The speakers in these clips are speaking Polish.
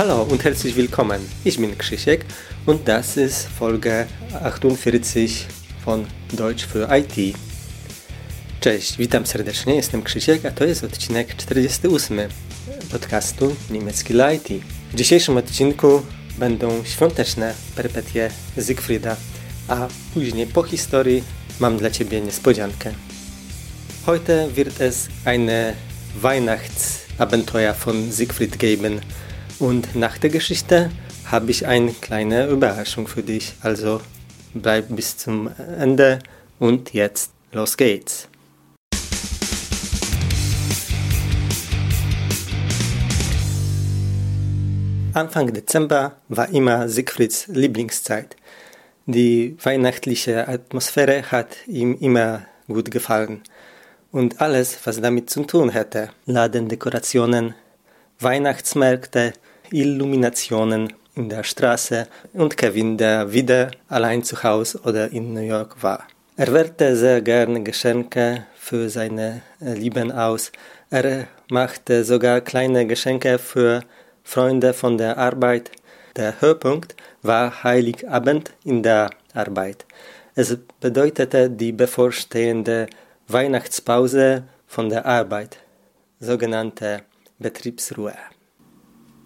Hallo und herzlich willkommen. Ich bin Krzysiek und das ist Folge 48 von Deutsch für IT. Cześć, witam serdecznie, jestem Krzysiek, a to jest odcinek 48 podcastu Niemiecki dla IT. W dzisiejszym odcinku będą świąteczne perpetie Siegfrieda, a później po historii mam dla Ciebie niespodziankę. Heute wird es eine Weihnachtsabenteuer von Siegfried geben und nach der Geschichte habe ich eine kleine Überraschung für dich. Also bleib bis zum Ende und jetzt los geht's. Anfang Dezember war immer Siegfrieds Lieblingszeit. Die weihnachtliche Atmosphäre hat ihm immer gut gefallen. Und alles, was damit zu tun hätte, Ladendekorationen, Weihnachtsmärkte, Illuminationen in der Straße und Kevin, der wieder allein zu Hause oder in New York war. Er wählte sehr gerne Geschenke für seine Lieben aus. Er machte sogar kleine Geschenke für Freunde von der Arbeit. Der Höhepunkt war Heiligabend in der Arbeit. Es bedeutete die bevorstehende Weihnachtspause von der Arbeit, sogenannte Betriebsruhe.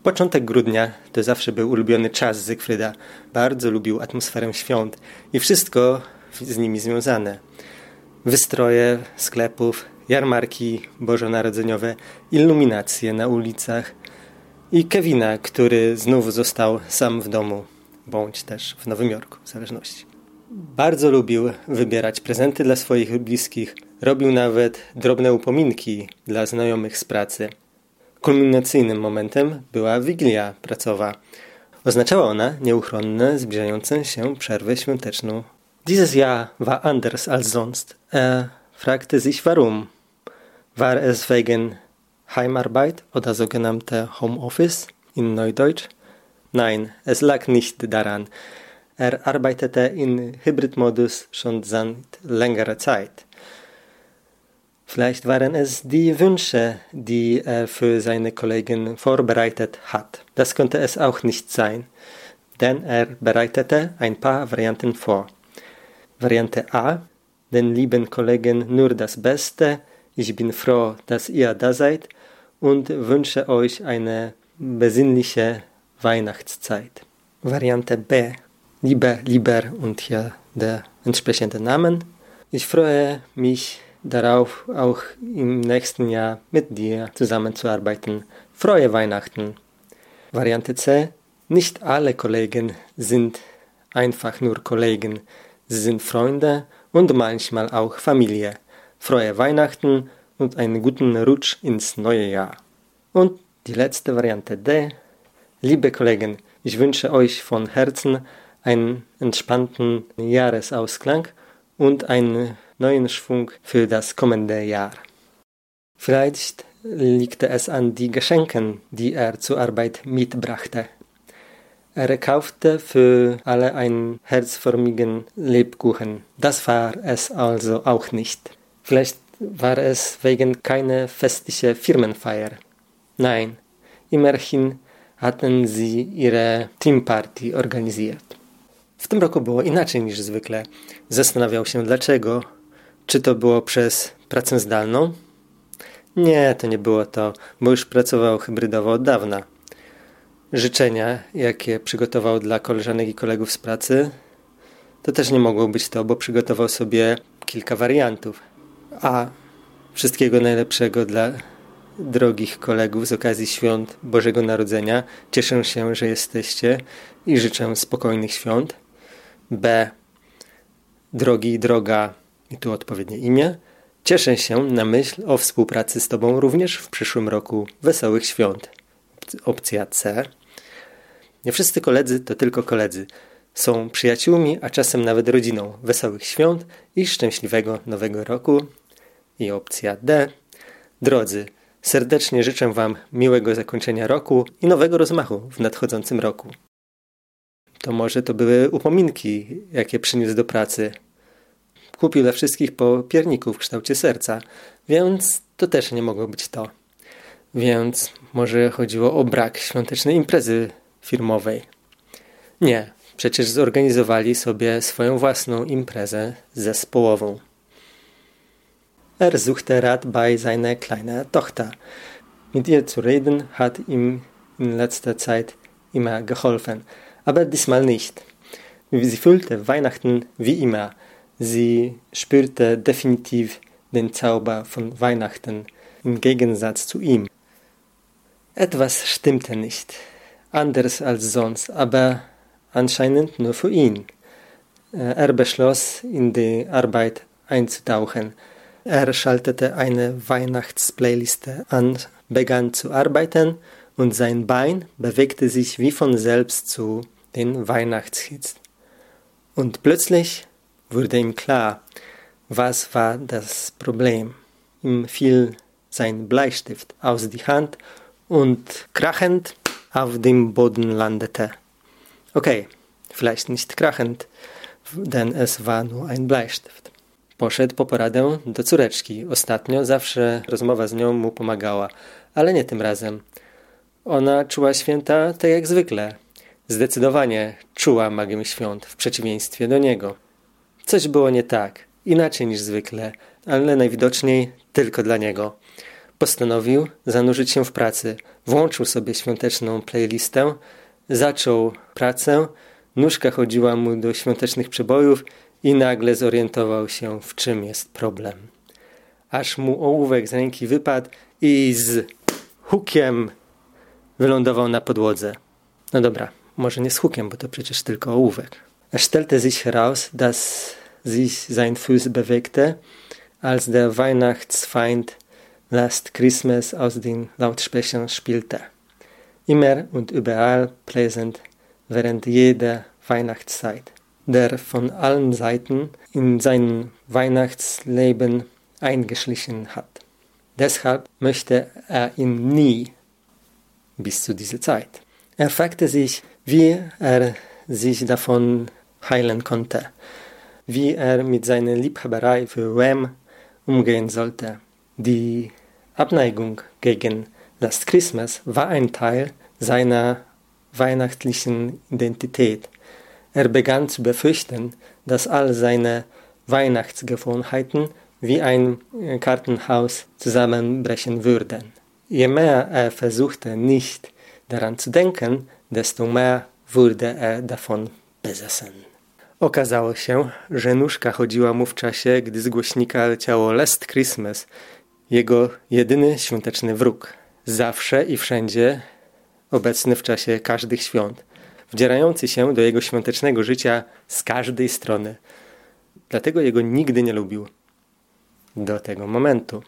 Początek grudnia to zawsze był ulubiony czas Zygfryda. Bardzo lubił atmosferę świąt i wszystko z nimi związane. Wystroje sklepów, jarmarki bożonarodzeniowe, iluminacje na ulicach – i Kevina, który znów został sam w domu, bądź też w Nowym Jorku, w zależności. Bardzo lubił wybierać prezenty dla swoich bliskich, robił nawet drobne upominki dla znajomych z pracy. Kulminacyjnym momentem była Wigilia pracowa. Oznaczała ona nieuchronne, zbliżającą się przerwę świąteczną. Dieses Jahr war anders als sonst. Er fragte sich warum. War es wegen Heimarbeit oder sogenannte Homeoffice in Neudeutsch? Nein, es lag nicht daran. Er arbeitete in Hybridmodus schon seit längerer Zeit. Vielleicht waren es die Wünsche, die er für seine Kollegen vorbereitet hat. Das konnte es auch nicht sein, denn er bereitete ein paar Varianten vor. Variante A, den lieben Kollegen nur das Beste, ich bin froh, dass ihr da seid und wünsche euch eine besinnliche Weihnachtszeit. Variante B. Lieber, lieber und hier der entsprechende Namen. Ich freue mich darauf, auch im nächsten Jahr mit dir zusammenzuarbeiten. Frohe Weihnachten. Variante C. Nicht alle Kollegen sind einfach nur Kollegen. Sie sind Freunde und manchmal auch Familie. Frohe Weihnachten und einen guten Rutsch ins neue Jahr. Und die letzte Variante D. Liebe Kollegen, ich wünsche euch von Herzen einen entspannten Jahresausklang und einen neuen Schwung für das kommende Jahr. Vielleicht liegt es an die Geschenken, die er zur Arbeit mitbrachte. Er kaufte für alle einen herzförmigen Lebkuchen. Das war es also auch nicht. Vielleicht war es wegen keine festliche Firmenfeier. Nein, immerhin hatten sie ihre Teamparty organisiert. W tym roku było inaczej niż zwykle. Zastanawiał się dlaczego. Czy to było przez pracę zdalną? Nie, to nie było to, bo już pracował hybrydowo od dawna. Życzenia, jakie przygotował dla koleżanek i kolegów z pracy, to też nie mogło być to, bo przygotował sobie kilka wariantów. A wszystkiego najlepszego dla drogich kolegów z okazji świąt Bożego Narodzenia. Cieszę się, że jesteście i życzę spokojnych świąt. B. Drogi i droga, i tu odpowiednie imię. Cieszę się na myśl o współpracy z Tobą również w przyszłym roku. Wesołych świąt. Opcja C. Nie wszyscy koledzy to tylko koledzy. Są przyjaciółmi, a czasem nawet rodziną. Wesołych świąt i szczęśliwego nowego roku. I opcja D. Drodzy, serdecznie życzę Wam miłego zakończenia roku i nowego rozmachu w nadchodzącym roku. To może to były upominki, jakie przyniósł do pracy. Kupił dla wszystkich po pierniku w kształcie serca, więc to też nie mogło być to. Więc Może chodziło o brak świątecznej imprezy firmowej. Nie, przecież zorganizowali sobie swoją własną imprezę zespołową. Er suchte Rat bei seiner kleinen Tochter. Mit ihr zu reden hat ihm in letzter Zeit immer geholfen, aber diesmal nicht. Sie fühlte Weihnachten wie immer. Sie spürte definitiv den Zauber von Weihnachten im Gegensatz zu ihm. Etwas stimmte nicht, anders als sonst, aber anscheinend nur für ihn. Er beschloss, in die Arbeit einzutauchen. Er schaltete eine Weihnachtsplayliste an, begann zu arbeiten und sein Bein bewegte sich wie von selbst zu den Weihnachtshits. Und plötzlich wurde ihm klar, was war das Problem. Ihm fiel sein Bleistift aus die Hand und krachend auf dem Boden landete. Okay, vielleicht nicht krachend, denn es war nur ein Bleistift. Poszedł po poradę do córeczki. Ostatnio zawsze rozmowa z nią mu pomagała, ale nie tym razem. Ona czuła święta tak jak zwykle. Zdecydowanie czuła magię świąt, w przeciwieństwie do niego. Coś było nie tak, inaczej niż zwykle, ale najwidoczniej tylko dla niego. Postanowił zanurzyć się w pracy. Włączył sobie świąteczną playlistę, zaczął pracę, nóżka chodziła mu do świątecznych przebojów i nagle zorientował się, w czym jest problem. Aż mu ołówek z ręki wypadł i z hukiem wylądował na podłodze. No dobra, może nie z hukiem, bo to przecież tylko ołówek. Er stellte sich heraus, dass sich sein Fuß bewegte, als der Weihnachtsfeind Last Christmas aus den Lautsprechern spielte. Immer und überall präsent während jeder Weihnachtszeit, der von allen Seiten in sein Weihnachtsleben eingeschlichen hat. Deshalb möchte er ihn nie bis zu dieser Zeit. Er fragte sich, wie er sich davon heilen konnte, wie er mit seiner Liebhaberei für Wham umgehen sollte. Die Abneigung gegen Last Christmas war ein Teil seiner weihnachtlichen Identität. Er begann zu befürchten, dass all seine Weihnachtsgewohnheiten wie ein Kartenhaus zusammenbrechen würden. Je mehr er versuchte, nicht daran zu denken, desto mehr wurde er davon besessen. Okazało się, że nóżka chodziła mu w czasie, gdy z głośnika leciało Last Christmas – jego jedyny świąteczny wróg. Zawsze i wszędzie obecny w czasie każdych świąt, wdzierający się do jego świątecznego życia z każdej strony. Dlatego jego nigdy nie lubił. Do tego momentu.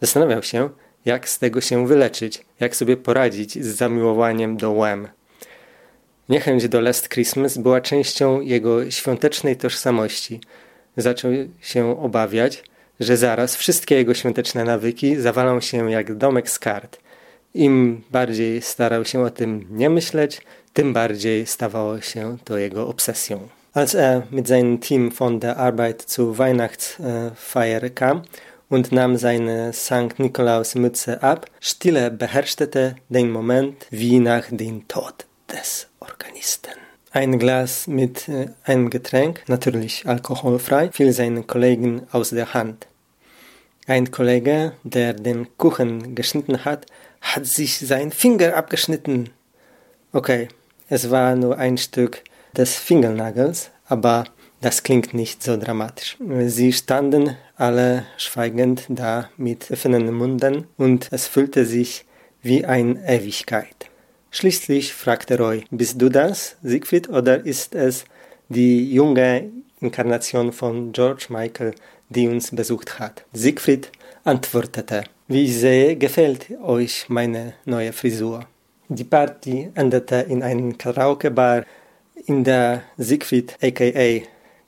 Zastanawiał się, jak z tego się wyleczyć, jak sobie poradzić z zamiłowaniem do Wham. Niechęć do Last Christmas była częścią jego świątecznej tożsamości. Zaczął się obawiać, że zaraz wszystkie jego świąteczne nawyki zawalą się jak domek z kart. Im bardziej starał się o tym nie myśleć, tym bardziej stawało się to jego obsesją. Als er mit seinem Team von der Arbeit zur Weihnachtsfeier kam und nahm seine St. Nikolaus Mütze ab, Stille beherrschte den Moment wie nach dem Tod des Organisten. Ein Glas mit einem Getränk, natürlich alkoholfrei, fiel seinen Kollegen aus der Hand. Ein Kollege, der den Kuchen geschnitten hat, hat sich seinen Finger abgeschnitten. Okay, es war nur ein Stück des Fingernagels, aber das klingt nicht so dramatisch. Sie standen alle schweigend da mit offenen Munden und es fühlte sich wie eine Ewigkeit. Schließlich fragte Roy, bist du das, Siegfried, oder ist es die junge Inkarnation von George Michael, die uns besucht hat. Siegfried antwortete, wie ich sehe, gefällt euch meine neue Frisur. Die Party endete in einem Karaoke-Bar, in der Siegfried aka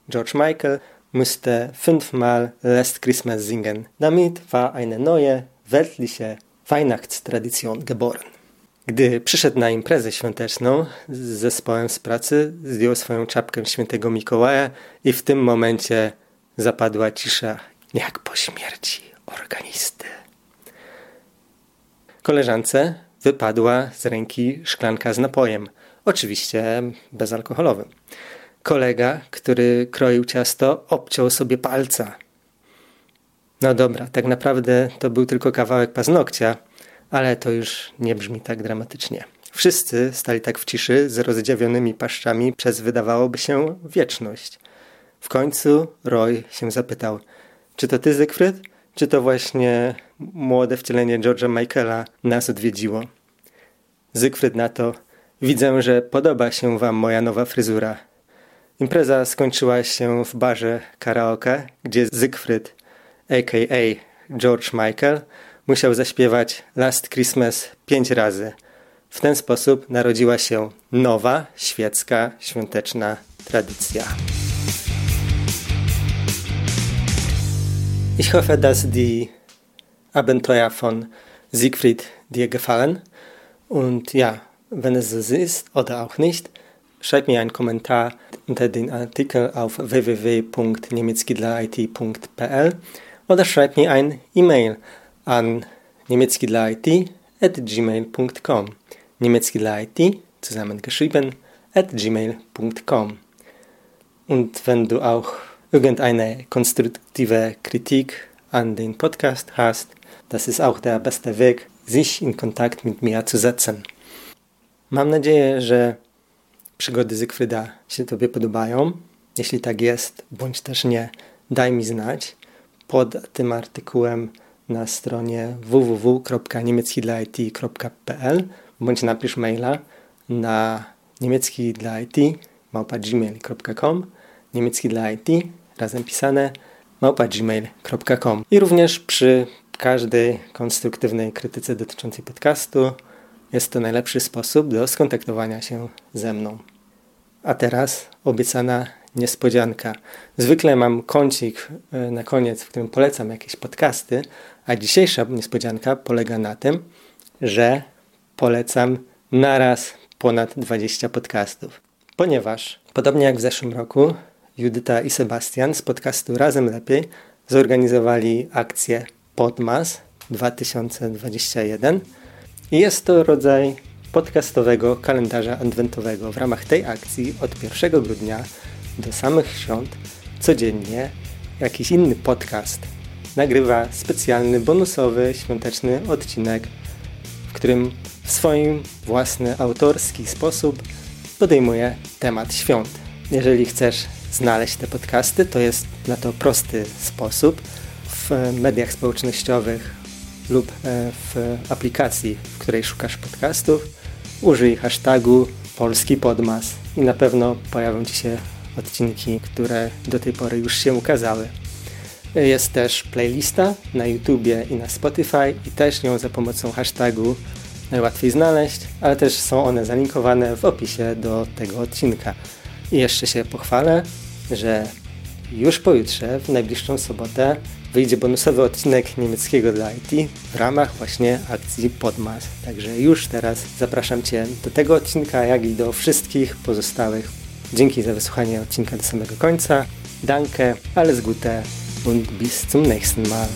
George Michael musste fünfmal Last Christmas singen. Damit war eine neue, weltliche Weihnachtstradition geboren. Gdy przyszedł na imprezę świąteczną z zespołem z pracy, zdjął swoją czapkę świętego Mikołaja i w tym momencie zapadła cisza, jak po śmierci organisty. Koleżance wypadła z ręki szklanka z napojem. Oczywiście bezalkoholowym. Kolega, który kroił ciasto, obciął sobie palca. No dobra, tak naprawdę to był tylko kawałek paznokcia, ale to już nie brzmi tak dramatycznie. Wszyscy stali tak w ciszy z rozdziawionymi paszczami przez wydawałoby się wieczność. W końcu Roy się zapytał: Czy to ty, Zygfryd? Czy to właśnie młode wcielenie George'a Michaela nas odwiedziło? Zygfryd na to: Widzę, że podoba się wam moja nowa fryzura. Impreza skończyła się w barze karaoke, gdzie Zygfryd, a.k.a. George Michael, musiał zaśpiewać Last Christmas pięć razy. W ten sposób narodziła się nowa, świecka, świąteczna tradycja. Ich hoffe, dass die Abenteuer von Siegfried dir gefallen. Und ja, wenn es so ist oder auch nicht, schreib mir einen Kommentar unter den Artikel auf www.niemieckidleit.pl oder schreib mir ein E-Mail an niemieckidleit.gmail.com niemieckidleit zusammengeschrieben at gmail.com Und wenn du auch irgendeine konstruktive Kritik an den Podcast hast, das ist auch der beste Weg, sich in Kontakt mit mir zu setzen. Mam nadzieję, że przygody Zygfryda się Tobie podobają. Jeśli tak jest, bądź też nie, daj mi znać pod tym artykułem na stronie www.niemieckidlaIT.pl bądź napisz maila na niemiecki dla IT małpa.gmail.com niemiecki dla IT razem pisane małpa.gmail.com i również przy każdej konstruktywnej krytyce dotyczącej podcastu jest to najlepszy sposób do skontaktowania się ze mną. A teraz obiecana niespodzianka. Zwykle mam kącik e, na koniec, w którym polecam jakieś podcasty, a dzisiejsza niespodzianka polega na tym, że polecam naraz ponad 20 podcastów. Ponieważ, podobnie jak w zeszłym roku, Judyta i Sebastian z podcastu Razem Lepiej zorganizowali akcję Podmas 2021 i jest to rodzaj podcastowego kalendarza adwentowego. W ramach tej akcji od 1 grudnia do samych świąt codziennie jakiś inny podcast nagrywa specjalny, bonusowy, świąteczny odcinek, w którym w swoim własny, autorski sposób podejmuje temat świąt. Jeżeli chcesz znaleźć te podcasty, to jest na to prosty sposób w mediach społecznościowych lub e, w aplikacji, w której szukasz podcastów. Użyj hashtagu polski podmas i na pewno pojawią Ci się odcinki, które do tej pory już się ukazały. Jest też playlista na YouTubie i na Spotify i też ją za pomocą hashtagu najłatwiej znaleźć, ale też są one zalinkowane w opisie do tego odcinka. I jeszcze się pochwalę, że już pojutrze, w najbliższą sobotę, wyjdzie bonusowy odcinek niemieckiego dla IT w ramach właśnie akcji Podmas. Także już teraz zapraszam Cię do tego odcinka, jak i do wszystkich pozostałych. Dzięki za wysłuchanie odcinka do samego końca. Danke, alles Gute und bis zum nächsten Mal.